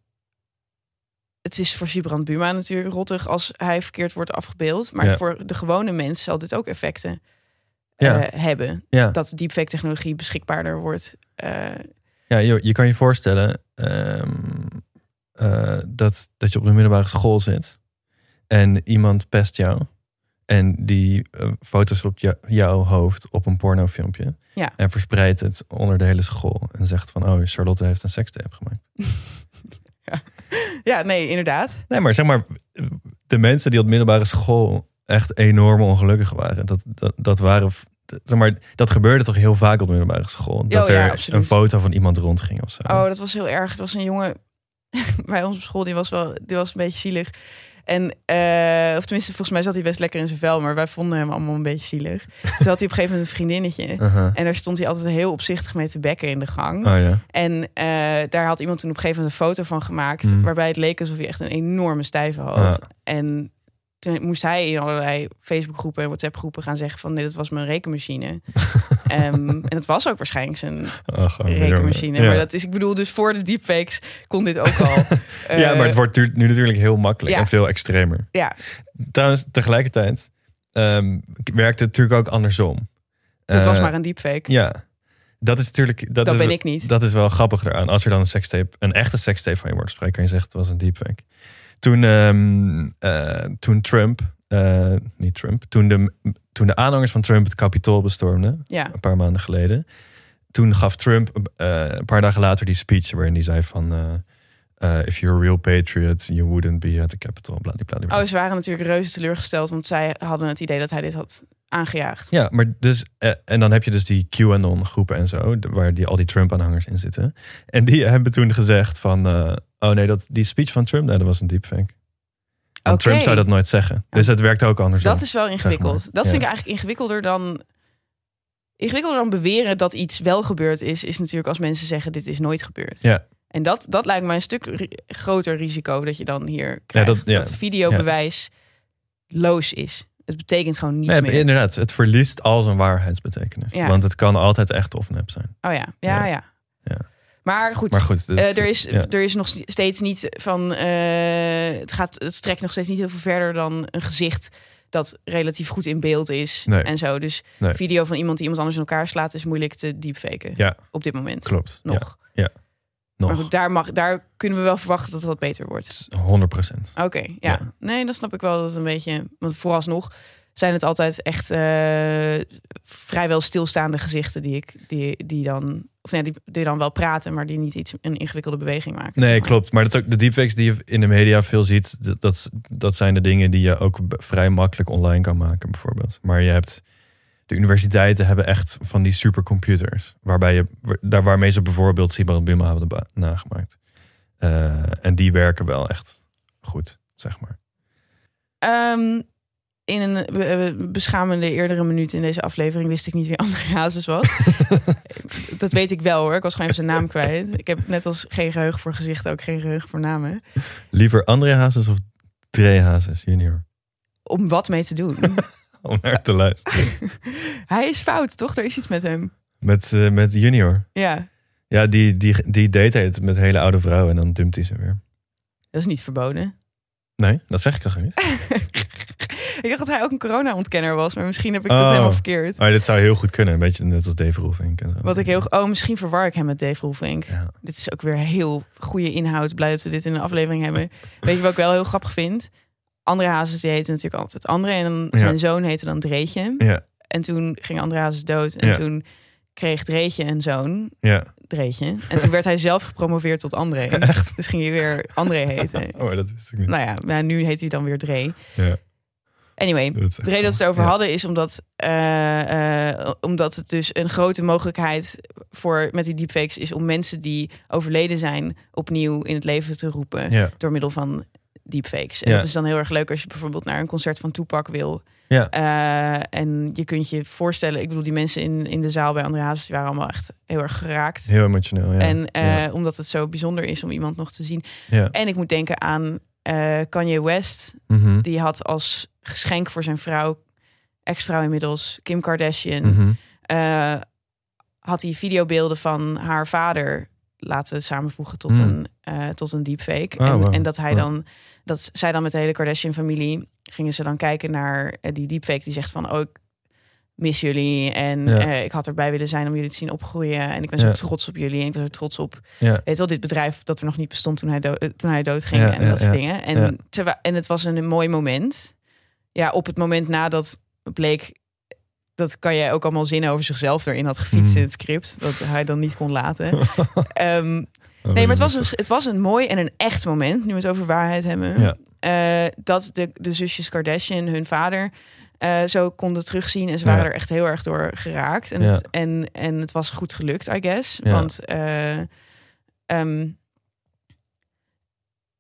het is voor Sibrand Buma natuurlijk rottig als hij verkeerd wordt afgebeeld. Maar
Ja.
voor de gewone mens zal dit ook effecten
Ja.
eh, hebben.
Ja,
Dat deepfake technologie beschikbaarder wordt. Eh,
ja je, je kan je voorstellen ehm, eh, dat, dat je op de middelbare school zit. En iemand pest jou. En die eh, foto's op jou- jouw hoofd op een pornofilmpje.
Ja.
En verspreidt het onder de hele school. En zegt van, oh, Charlotte heeft een sekstape gemaakt.
ja, nee, inderdaad.
Nee, maar zeg maar, de mensen die op middelbare school echt enorm ongelukkig waren, dat, dat, dat waren. Zeg maar, dat gebeurde toch heel vaak op middelbare school. Dat
Oh ja,
er een foto van iemand rondging of zo.
Oh, dat was heel erg. Het was een jongen bij ons op school, die was wel, die was een beetje zielig. En, eh, of tenminste, volgens mij zat hij best lekker in zijn vel, maar wij vonden hem allemaal een beetje zielig. Toen had hij op een gegeven moment een vriendinnetje.
Uh-huh.
En daar stond hij altijd heel opzichtig mee te bekken in de gang.
Oh ja.
En eh, daar had iemand toen op een gegeven moment een foto van gemaakt.
Mm.
Waarbij het leek alsof hij echt een enorme stijve had.
Ja.
En toen moest hij in allerlei Facebookgroepen en WhatsApp-groepen gaan zeggen van... dit was mijn rekenmachine. Ehm, en het was ook waarschijnlijk zijn
Oh,
rekenmachine.
Ja.
Maar dat is, ik bedoel, dus voor de deepfakes kon dit ook al.
ja,
Eh,
maar het wordt nu natuurlijk heel makkelijk
ja.
en veel extremer.
Ja,
Trouwens, tegelijkertijd ehm, werkt het natuurlijk ook andersom.
dat was
Eh,
maar een deepfake.
Ja, dat is natuurlijk. Dat,
dat
is,
ben ik niet.
Dat is wel grappig eraan. Als er dan een sekstape, een echte sekstape van je wordt gesproken, kan je zeggen het was een deepfake. Toen, ehm, eh, toen Trump, eh, niet Trump, toen de, toen de aanhangers van Trump het Capitool bestormden,
Ja,
een paar maanden geleden, toen gaf Trump eh, een paar dagen later die speech waarin hij zei van. eh, if you're a real patriot, you wouldn't be at the Capitol. Bladibladibla.
oh, ze waren natuurlijk reuze teleurgesteld, want zij hadden het idee dat hij dit had aangejaagd.
Ja, maar dus, eh, en dan heb je dus die QAnon groepen en zo, waar die, al die Trump-aanhangers in zitten. En die hebben toen gezegd van, oh nee, dat, die speech van Trump, nee, dat was een deepfake.
Oké.
Trump zou dat nooit zeggen. Dus het werkt ook andersom.
Dat is wel ingewikkeld.
maar.
Dat
Ja.
vind ik eigenlijk ingewikkelder dan. Ingewikkelder dan beweren dat iets wel gebeurd is, is natuurlijk als mensen zeggen: dit is nooit gebeurd.
Ja.
En dat, dat lijkt mij een stuk groter risico dat je dan hier krijgt.
dat- ja.
Dat videobewijs loos is. Het betekent gewoon niets
Nee,
meer.
inderdaad, het verliest al zijn waarheidsbetekenis. Want het kan altijd echt of nep zijn.
Oh ja, ja,
Ja.
Ja.
Ja.
Maar goed,
Maar goed, dit-
eh, er, is,
ja.
er is nog steeds niet van. eh, het, gaat, het strekt nog steeds niet heel veel verder dan een gezicht dat relatief goed in beeld is.
Nee.
En zo. Dus
Nee.
video van iemand die iemand anders in elkaar slaat is moeilijk te deepfaken.
Ja.
Op dit moment.
klopt.
Nog.
Ja.
Maar
Nog
goed, daar, mag, daar kunnen we wel verwachten dat dat beter wordt.
100 procent.
Oké, ja.
Ja.
Nee, dan snap ik wel dat het een beetje... Want vooralsnog zijn het altijd echt eh, vrijwel stilstaande gezichten die ik die, die dan of nee, die, die dan wel praten, maar die niet iets een ingewikkelde beweging maken.
Nee,
maar.
klopt. Maar dat is ook de deepfakes die je in de media veel ziet. Dat, dat zijn de dingen die je ook vrij makkelijk online kan maken, bijvoorbeeld. Maar je hebt. De universiteiten hebben echt van die supercomputers. Waarbij je, daar waarmee ze bijvoorbeeld Sibrand Buma hebben nagemaakt. Eh, en die werken wel echt goed, zeg maar.
Ehm, in een beschamende eerdere minuut in deze aflevering wist ik niet wie André Hazes was. dat weet ik wel hoor. Ik was gewoon even zijn naam kwijt. Ik heb net als geen geheugen voor gezichten ook geen geheugen voor namen.
Liever André Hazes of Dre Hazes junior?
Om wat mee te doen.
Om naar te luisteren.
Hij is fout, toch? Er is iets met hem.
Met, eh, met junior.
Ja,
Ja, die, die, die date het met hele oude vrouwen en dan dumpt hij ze weer.
dat is niet verboden.
Nee, dat zeg ik al niet.
Ik dacht dat hij ook een corona-ontkenner was, maar misschien heb ik dat
Oh.
helemaal verkeerd.
Maar dit zou heel goed kunnen. Een beetje net als Dave Roelvink en zo.
Wat ik heel. Oh, misschien verwar ik hem met Dave Roelvink.
Ja.
Dit is ook weer heel goede inhoud. Blij dat we dit in de aflevering hebben. Weet je wat ik wel heel grappig vind? André Hazes, die heette natuurlijk altijd André. En dan,
Ja.
zijn zoon heette dan Dreetje.
Ja,
En toen ging André Hazes dood. En toen kreeg Dreetje een zoon,
ja.
Dreetje. En toen werd hij zelf gepromoveerd tot André.
Echt?
Dus ging hij weer André heten.
Oh, dat wist ik niet.
Nou ja, maar nu heet hij dan weer Dre.
Ja,
Anyway, de reden dat we het over
Ja.
hadden is omdat, eh, eh, omdat het dus een grote mogelijkheid voor met die deepfakes is om mensen die overleden zijn opnieuw in het leven te roepen
Ja,
door middel van deepfakes. En
Ja.
dat is dan heel erg leuk als je bijvoorbeeld naar een concert van Tupac wil.
Ja.
Eh, en je kunt je voorstellen, ik bedoel, die mensen in, in de zaal bij André Hazes, die waren allemaal echt heel erg geraakt.
heel emotioneel. Ja.
En eh,
ja.
omdat het zo bijzonder is om iemand nog te zien.
ja.
En ik moet denken aan eh, Kanye West,
Mhm.
die had als geschenk voor zijn vrouw, ex-vrouw inmiddels, Kim Kardashian,
Mhm.
eh, had hij videobeelden van haar vader laten samenvoegen tot,
Mm.
een, tot een deepfake.
Oh,
en,
wow.
en dat hij dan, dat zij dan met de hele Kardashian-familie gingen ze dan kijken naar eh, die deepfake die zegt van, oh, ik mis jullie en
Ja.
eh, ik had erbij willen zijn om jullie te zien opgroeien en ik ben zo
Ja.
trots op jullie en ik ben zo trots op
Ja.
weet wel, dit bedrijf dat er nog niet bestond toen hij, dood, eh, toen hij doodging en dat soort dingen. En, en het was een mooi moment. Ja, op het moment nadat bleek, dat kan jij ook allemaal zinnen over zichzelf erin had gefietst
Mm.
in het script, dat hij dan niet kon laten. Ehm,
Oh,
nee, maar het was, een, het was een mooi en een echt moment, nu we het over waarheid hebben.
Ja.
Eh, dat de, de zusjes Kardashian hun vader eh, zo konden terugzien. En ze
Ja.
waren er echt heel erg door geraakt. En,
Ja.
het, en, en het was goed gelukt, I guess.
Ja.
Want eh, ehm,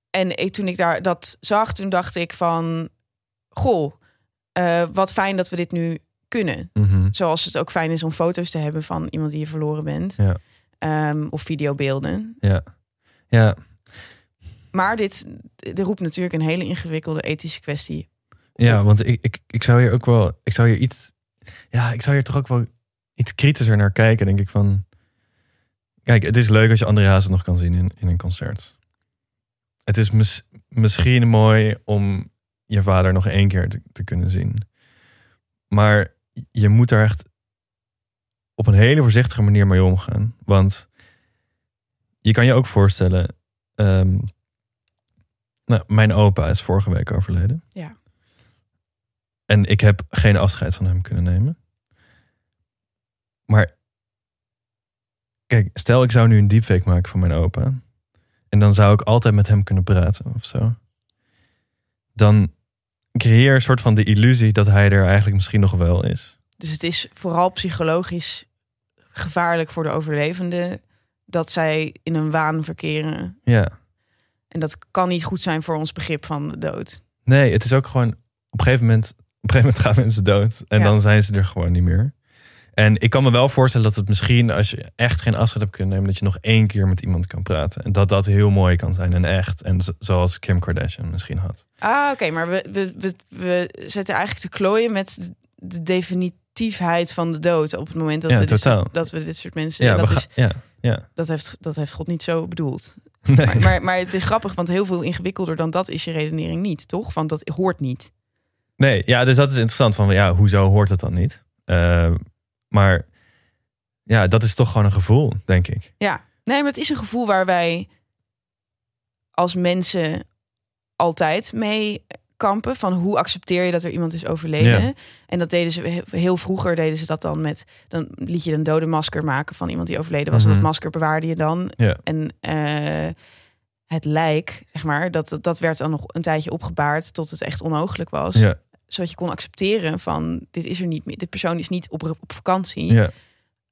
en ik, toen ik daar dat zag, toen dacht ik van... Goh, wat fijn dat we dit nu kunnen.
Mhm.
Zoals het ook fijn is om foto's te hebben van iemand die je verloren bent.
Ja.
Ehm, of videobeelden.
Ja. Ja.
Maar dit, roept natuurlijk een hele ingewikkelde ethische kwestie.
Ja, want ik, ik, ik zou hier ook wel, ik zou hier iets, ja, ik zou hier toch ook wel iets kritischer naar kijken, denk ik van, kijk, het is leuk als je André Hazes nog kan zien in, in een concert. Het is mis- misschien mooi om je vader nog één keer te, te kunnen zien. Maar je moet daar echt op een hele voorzichtige manier mee omgaan. Want je kan je ook voorstellen, ehm, nou, mijn opa is vorige week overleden.
Ja.
En ik heb geen afscheid van hem kunnen nemen. Maar kijk, stel ik zou nu een deepfake maken van mijn opa. En dan zou ik altijd met hem kunnen praten of zo. Dan creëer een soort van de illusie dat hij er eigenlijk misschien nog wel is.
Dus het is vooral psychologisch gevaarlijk voor de overlevenden dat zij in een waan verkeren.
Ja.
En dat kan niet goed zijn voor ons begrip van de dood.
Nee, het is ook gewoon op een gegeven moment, op een gegeven moment gaan mensen dood en
Ja.
dan zijn ze er gewoon niet meer. En ik kan me wel voorstellen dat het misschien, als je echt geen afscheid hebt kunnen nemen, dat je nog één keer met iemand kan praten. En dat dat heel mooi kan zijn en echt. En zo- zoals Kim Kardashian misschien had.
Ah, oké, maar we, we, we, we zetten eigenlijk te klooien met de definitiefheid van de dood op het moment dat,
Ja,
we, dit soort, dat we dit soort mensen.
Ja,
dat, is,
ja, ja.
dat, heeft, dat heeft God niet zo bedoeld.
Nee.
Maar, maar, maar het is grappig, want heel veel ingewikkelder dan dat is je redenering niet, toch? Want dat hoort niet.
nee, ja, dus dat is interessant. Van ja, hoezo hoort het dan niet? Eh, maar ja, dat is toch gewoon een gevoel, denk ik.
Ja, nee, maar het is een gevoel waar wij als mensen altijd mee kampen van hoe accepteer je dat er iemand is overleden.
Ja.
En dat deden ze he- heel vroeger deden ze dat dan met dan liet je een dode masker maken van iemand die overleden was. En
Mhm.
dat masker bewaarde je dan.
Ja.
En eh, het lijk, zeg maar, dat, dat werd dan nog een tijdje opgebaard tot het echt onmogelijk was.
Ja,
Zodat je kon accepteren van dit is er niet meer. Dit persoon is niet op, op vakantie.
ja,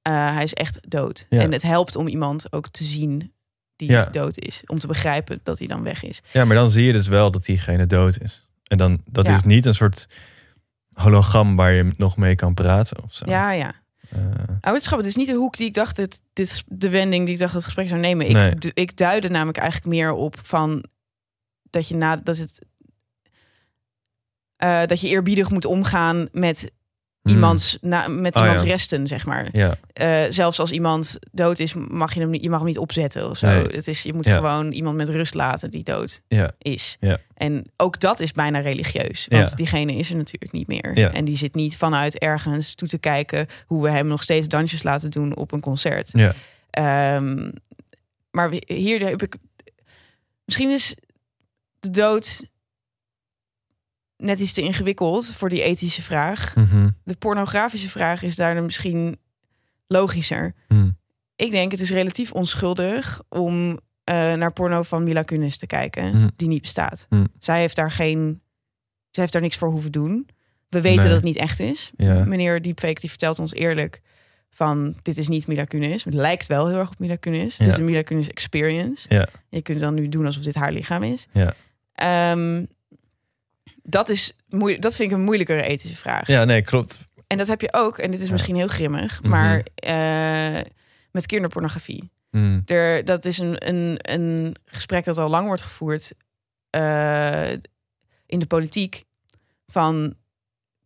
Eh, hij is echt dood. En het helpt om iemand ook te zien die
Ja.
dood is. Om te begrijpen dat hij dan weg is.
ja, maar dan zie je dus wel dat diegene dood is. En dan, dat
Ja.
is niet een soort hologram waar je nog mee kan praten of zo.
Ja, ja.
Eh,
Oh, het is grappig. Het is niet de hoek die ik dacht, dit, dit is de wending die ik dacht dat het gesprek zou nemen. Ik,
Nee.
du- ik duidde namelijk eigenlijk meer op van dat je na dat het eh, dat je eerbiedig moet omgaan met. Iemands, na, met
Oh,
iemands
ja.
resten, zeg maar.
Ja,
Eh, zelfs als iemand dood is, mag je hem niet, je mag hem niet opzetten of zo.
Nee.
Het is, je moet
Ja.
gewoon iemand met rust laten die dood
ja,
is.
Ja.
En ook dat is bijna religieus. Want diegene is er natuurlijk niet meer. En die zit niet vanuit ergens toe te kijken hoe we hem nog steeds dansjes laten doen op een concert. Ehm, maar hier heb ik. Misschien is de dood net iets te ingewikkeld voor die ethische vraag.
Mhm.
De pornografische vraag is daar dan misschien logischer.
Hmm.
Ik denk het is relatief onschuldig om eh, naar porno van Mila Kunis te kijken,
Hmm.
die niet bestaat. Zij heeft daar geen, zij heeft daar niks voor hoeven doen. We weten
Nee.
dat het niet echt is.
Ja.
Meneer Deepfake die vertelt ons eerlijk van dit is niet Mila Kunis. Het lijkt wel heel erg op Mila Kunis. Het
Ja.
is een Mila Kunis experience.
Ja.
Je kunt dan nu doen alsof dit haar lichaam is.
Ja.
Ehm, dat, is moeilijk, dat vind ik een moeilijkere ethische vraag.
ja, nee, klopt.
En dat heb je ook, en dit is misschien heel grimmig,
Mhm.
maar eh, met kinderpornografie.
Hmm.
Er, dat is een, een, een gesprek dat al lang wordt gevoerd eh, in de politiek. Van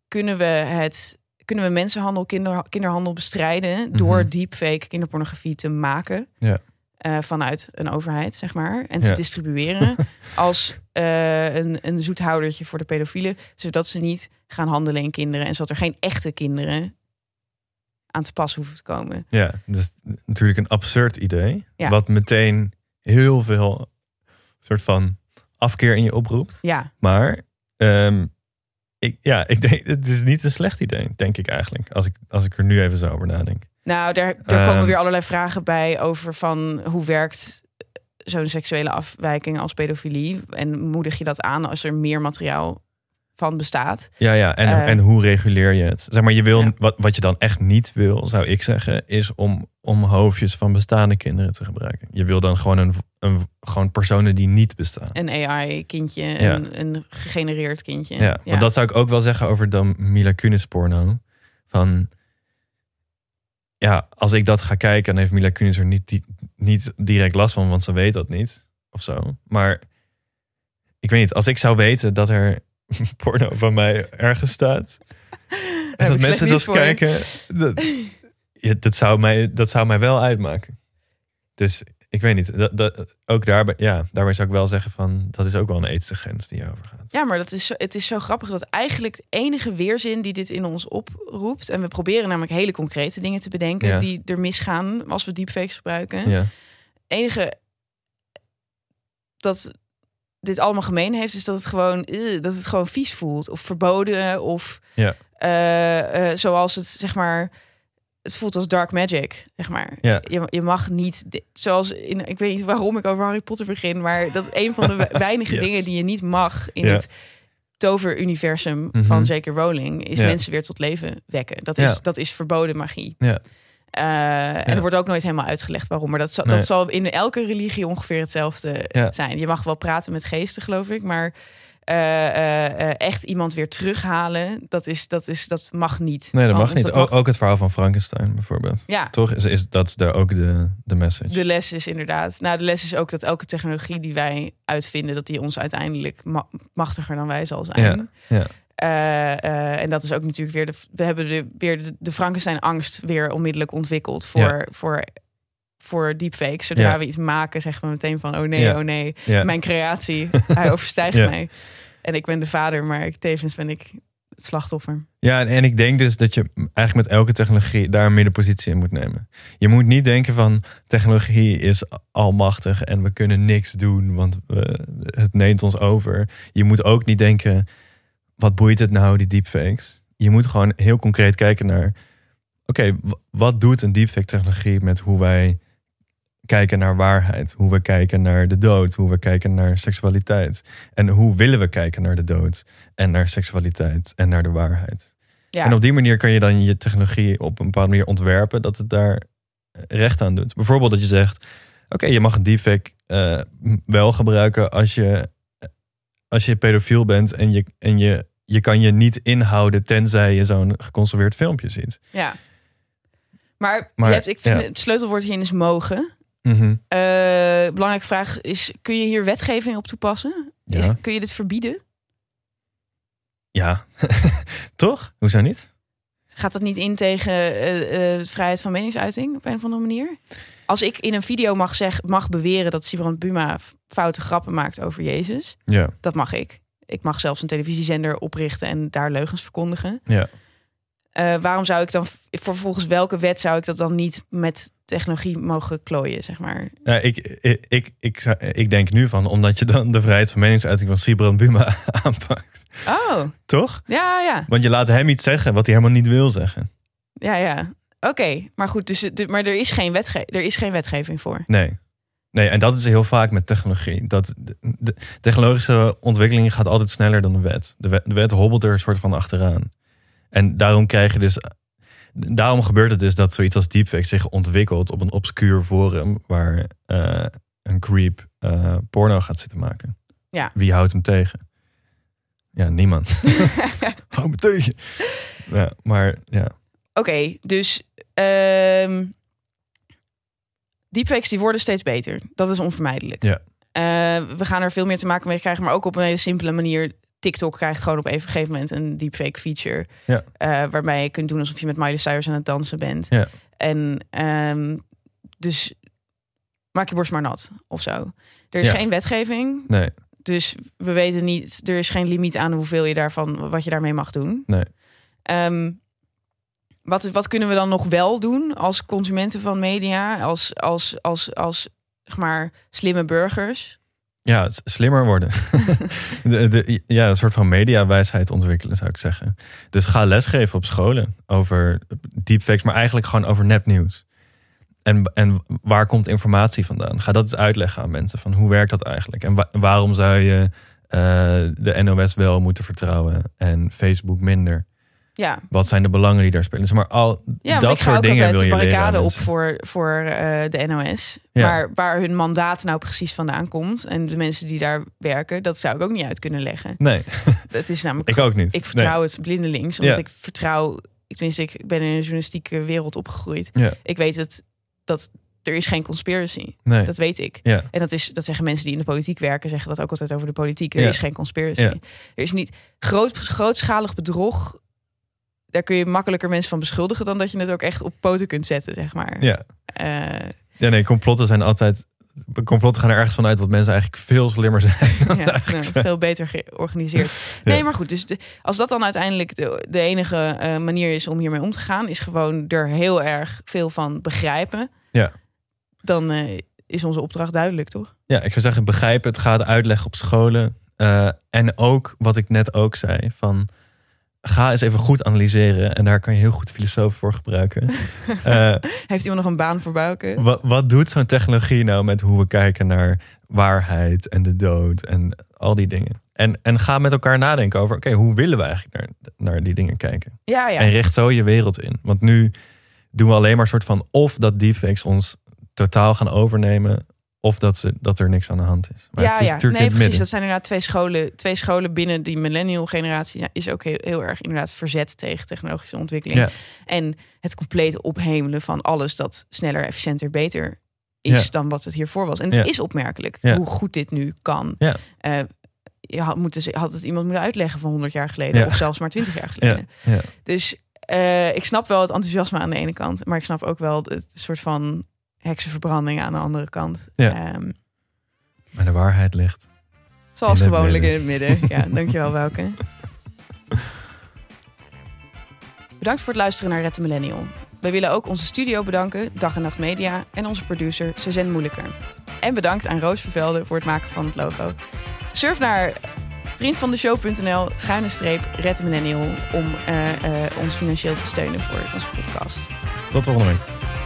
kunnen we het kunnen we mensenhandel, kinder, kinderhandel bestrijden door
Mhm.
deepfake kinderpornografie te maken
Ja.
Eh, vanuit een overheid, zeg maar, en te
Ja.
distribueren als eh, een, een zoethoudertje voor de pedofielen, zodat ze niet gaan handelen in kinderen en zodat er geen echte kinderen aan te pas hoeven te komen.
Ja, dat is natuurlijk een absurd idee.
Ja.
Wat meteen heel veel soort van afkeer in je oproept.
Ja,
Maar ehm, ik, ja, ik denk, het is niet een slecht idee, denk ik eigenlijk. Als ik, als ik er nu even zo over nadenk.
Nou, daar, daar komen
Ehm.
weer allerlei vragen bij over van hoe werkt zo'n seksuele afwijking als pedofilie en moedig je dat aan als er meer materiaal van bestaat?
Ja, ja. En,
Eh.
en hoe reguleer je het? Zeg maar, je wil,
Ja.
wat, wat je dan echt niet wil, zou ik zeggen, is om, om hoofdjes van bestaande kinderen te gebruiken. Je wil dan gewoon, een, een, gewoon personen die niet bestaan.
Een AI-kindje,
Ja.
een, een gegenereerd kindje.
Ja, want dat zou ik ook wel zeggen over dan Mila Kunis porno. Van, ja, als ik dat ga kijken, dan heeft Mila Kunis er niet, niet direct last van, want ze weet dat niet. Of zo. Maar ik weet niet, als ik zou weten dat er porno van mij ergens staat. En dat mensen dat kijken, dat, ja, dat, zou mij, dat zou mij wel uitmaken. Dus ik weet niet, dat, dat, ook daarbij, ja, daarbij zou ik wel zeggen van, dat is ook wel een ethische grens die je overgaat.
Ja, maar dat is zo, het is zo grappig dat eigenlijk de enige weerzin die dit in ons oproept... en we proberen namelijk hele concrete dingen te bedenken...
Ja.
die er misgaan als we deepfakes gebruiken.
Ja,
enige dat dit allemaal gemeen heeft, is dat het gewoon, eh, dat het gewoon vies voelt. Of verboden. Of
Ja.
eh, eh, zoals het, zeg maar, het voelt als dark magic, zeg maar.
Ja.
Je, je mag niet, zoals in, ik weet niet waarom ik over Harry Potter begin, maar dat een van de we- weinige
Yes.
dingen die je niet mag in
Ja.
het toveruniversum
Mhm.
van zeker Rowling, is
Ja.
mensen weer tot leven wekken. Dat is, dat is verboden magie.
Ja.
Eh, En er wordt ook nooit helemaal uitgelegd waarom. Maar dat zal,
Nee.
dat zal in elke religie ongeveer hetzelfde
Ja.
zijn. Je mag wel praten met geesten, geloof ik. Maar eh, eh, eh, echt iemand weer terughalen, dat, is, dat, is, dat mag niet.
nee, dat mag niet.
dat
Ook, ook het verhaal van Frankenstein bijvoorbeeld.
Ja,
Toch is, is dat daar ook de, de message.
de les is inderdaad. Nou, de les is ook dat elke technologie die wij uitvinden, dat die ons uiteindelijk ma- machtiger dan wij zal zijn.
Ja, ja.
En dat is ook natuurlijk weer de. We hebben de, weer de, de Frankenstein-angst weer onmiddellijk ontwikkeld voor,
Ja.
voor, voor deepfakes. Zodra we iets maken, zeggen we meteen van: oh nee, oh nee, mijn creatie, hij overstijgt mij. En ik ben de vader, maar ik, tevens ben ik het slachtoffer.
Ja, en, en ik denk dus dat je eigenlijk met elke technologie daar een middenpositie in moet nemen. Je moet niet denken van technologie is almachtig en we kunnen niks doen, want we, het neemt ons over. Je moet ook niet denken, wat boeit het nou, die deepfakes? Je moet gewoon heel concreet kijken naar, oké, wat doet een deepfake technologie met hoe wij kijken naar waarheid, hoe we kijken naar de dood, hoe we kijken naar seksualiteit en hoe willen we kijken naar de dood en naar seksualiteit en naar de waarheid.
Ja,
En op die manier kan je dan je technologie op een bepaalde manier ontwerpen dat het daar recht aan doet. Bijvoorbeeld dat je zegt: Oké, je mag een deepfake eh, wel gebruiken als je, als je pedofiel bent en, je, en je, je kan je niet inhouden tenzij je zo'n geconserveerd filmpje ziet.
ja. Maar,
Maar,
je hebt, ik vind
ja.
het sleutelwoord hierin is mogen. Eh, belangrijke vraag is: kun je hier wetgeving op toepassen? Is, kun je dit verbieden?
Ja, toch? Hoezo niet?
Gaat dat niet in tegen eh, eh, vrijheid van meningsuiting op een of andere manier? Als ik in een video mag, zeg, mag beweren dat Sibrand Buma foute grappen maakt over Jezus,
Ja,
dat mag ik. Ik mag zelfs een televisiezender oprichten en daar leugens verkondigen.
ja.
Eh, waarom zou ik dan, voor volgens welke wet zou ik dat dan niet met technologie mogen klooien, zeg maar?
Nou, ik, ik, ik, ik, denk nu van, omdat je dan de vrijheid van meningsuiting van Sibrand Buma aanpakt.
Oh,
Toch?
ja, ja,
Want je laat hem iets zeggen wat hij helemaal niet wil zeggen.
ja, ja. Oké, maar goed, dus, maar er is, geen wetge er is geen wetgeving voor.
Nee. Nee, en dat is heel vaak met technologie. Dat de, de technologische ontwikkeling gaat altijd sneller dan de wet. De wet, de wet hobbelt er een soort van achteraan. En daarom krijg je dus. Daarom gebeurt het dus dat zoiets als deepfake zich ontwikkelt op een obscuur forum waar eh, een creep eh, porno gaat zitten maken.
Ja.
Wie houdt hem tegen? Ja, niemand. Hou me tegen. Ja, maar ja.
Oké, dus ehm deepfakes die worden steeds beter. Dat is onvermijdelijk.
Ja.
Eh, we gaan er veel meer te maken mee krijgen, maar ook op een hele simpele manier. TikTok krijgt gewoon op een gegeven moment een deepfake feature.
Ja.
eh, waarbij je kunt doen alsof je met Miley Cyrus aan het dansen bent.
Ja.
En ehm, dus maak je borst maar nat of zo. Er is
Ja.
geen wetgeving,
Nee,
dus we weten niet. Er is geen limiet aan hoeveel je daarvan, wat je daarmee mag doen.
nee.
Ehm, wat, wat kunnen we dan nog wel doen als consumenten van media, als, als, als, als zeg maar, slimme burgers?
Ja, slimmer worden. de, de, ja, een soort van mediawijsheid ontwikkelen, zou ik zeggen. Dus ga lesgeven op scholen over deepfakes, maar eigenlijk gewoon over nepnieuws. En, en waar komt informatie vandaan? Ga dat eens uitleggen aan mensen. Van hoe werkt dat eigenlijk? En wa- waarom zou je eh, de NOS wel moeten vertrouwen en Facebook minder?
Ja,
Wat zijn de belangen die daar spelen? Zeg maar al
ja want
dat
ik ga
soort
ook
dingen
altijd
wil
de
je leren. aan
barricade op voor, voor eh, de NOS.
Ja.
Maar waar hun mandaat nou precies vandaan komt en de mensen die daar werken, dat zou ik ook niet uit kunnen leggen.
Nee,
Het is namelijk
ik ook niet.
Ik vertrouw het blindelings, omdat
Ja.
ik vertrouw. Tenminste, ik ben in een journalistieke wereld opgegroeid.
Ja.
Ik weet het dat er is geen conspiracy.
Nee. nee.
Dat weet ik.
Ja.
En dat, is, dat zeggen mensen die in de politiek werken, zeggen dat ook altijd over de politiek. Er
Ja.
is geen conspiracy.
Ja.
Er is niet groot, grootschalig bedrog. Daar kun je makkelijker mensen van beschuldigen dan dat je het ook echt op poten kunt zetten, zeg maar.
Ja.
Eh,
Ja, nee, complotten zijn altijd. Complotten gaan er ergens vanuit dat mensen eigenlijk veel slimmer zijn.
ja, nou, veel beter georganiseerd. Nee, maar goed. Dus de- als dat dan uiteindelijk de, de enige eh, manier is om hiermee om te gaan, is gewoon er heel erg veel van begrijpen.
Ja.
Dan eh, is onze opdracht duidelijk, toch?
Ja, ik zou zeggen, begrijp het, ga het uitleggen op scholen. En ook wat ik net ook zei: van ga eens even goed analyseren. En daar kan je heel goed de filosoof voor gebruiken. Eh,
Heeft iemand nog een baan voor Bouke?
wat, wat doet zo'n technologie nou met hoe we kijken naar waarheid en de dood en al die dingen? En, en ga met elkaar nadenken over: oké, hoe willen we eigenlijk naar, naar die dingen kijken?
Ja, ja.
En richt zo je wereld in. Want nu doen we alleen maar een soort van of dat deepfakes ons totaal gaan overnemen, of dat, ze, dat er niks aan de hand is. Maar
ja,
het is
ja.
natuurlijk
Nee, precies.
midden.
Dat zijn inderdaad twee scholen, twee scholen binnen die millennial generatie. Is ook heel, heel erg inderdaad verzet tegen technologische ontwikkeling.
Ja.
En het complete ophemelen van alles dat sneller, efficiënter, beter is
Ja.
dan wat het hiervoor was. En het is opmerkelijk hoe goed dit nu kan.
Ja.
Eh, je had, moeten, had het iemand moeten uitleggen van 100 jaar geleden of zelfs maar 20 jaar
Ja,
geleden.
ja.
Dus eh, ik snap wel het enthousiasme aan de ene kant, maar ik snap ook wel het soort van heksenverbranding aan de andere kant.
Ja.
Ehm,
Maar de waarheid ligt.
zoals
In
gewoonlijk in het midden. Ja, dankjewel Wouke. Bedankt voor het luisteren naar Red de Millennial. Wij willen ook onze studio bedanken, Dag en Nacht Media en onze producer Suzanne Moeilijker. En bedankt aan Roos Vervelde voor het maken van het logo. Surf naar vriendvandeshow.nl schuine streep Red de Millennial om uh, uh, ons financieel te steunen voor onze podcast.
Tot volgende week.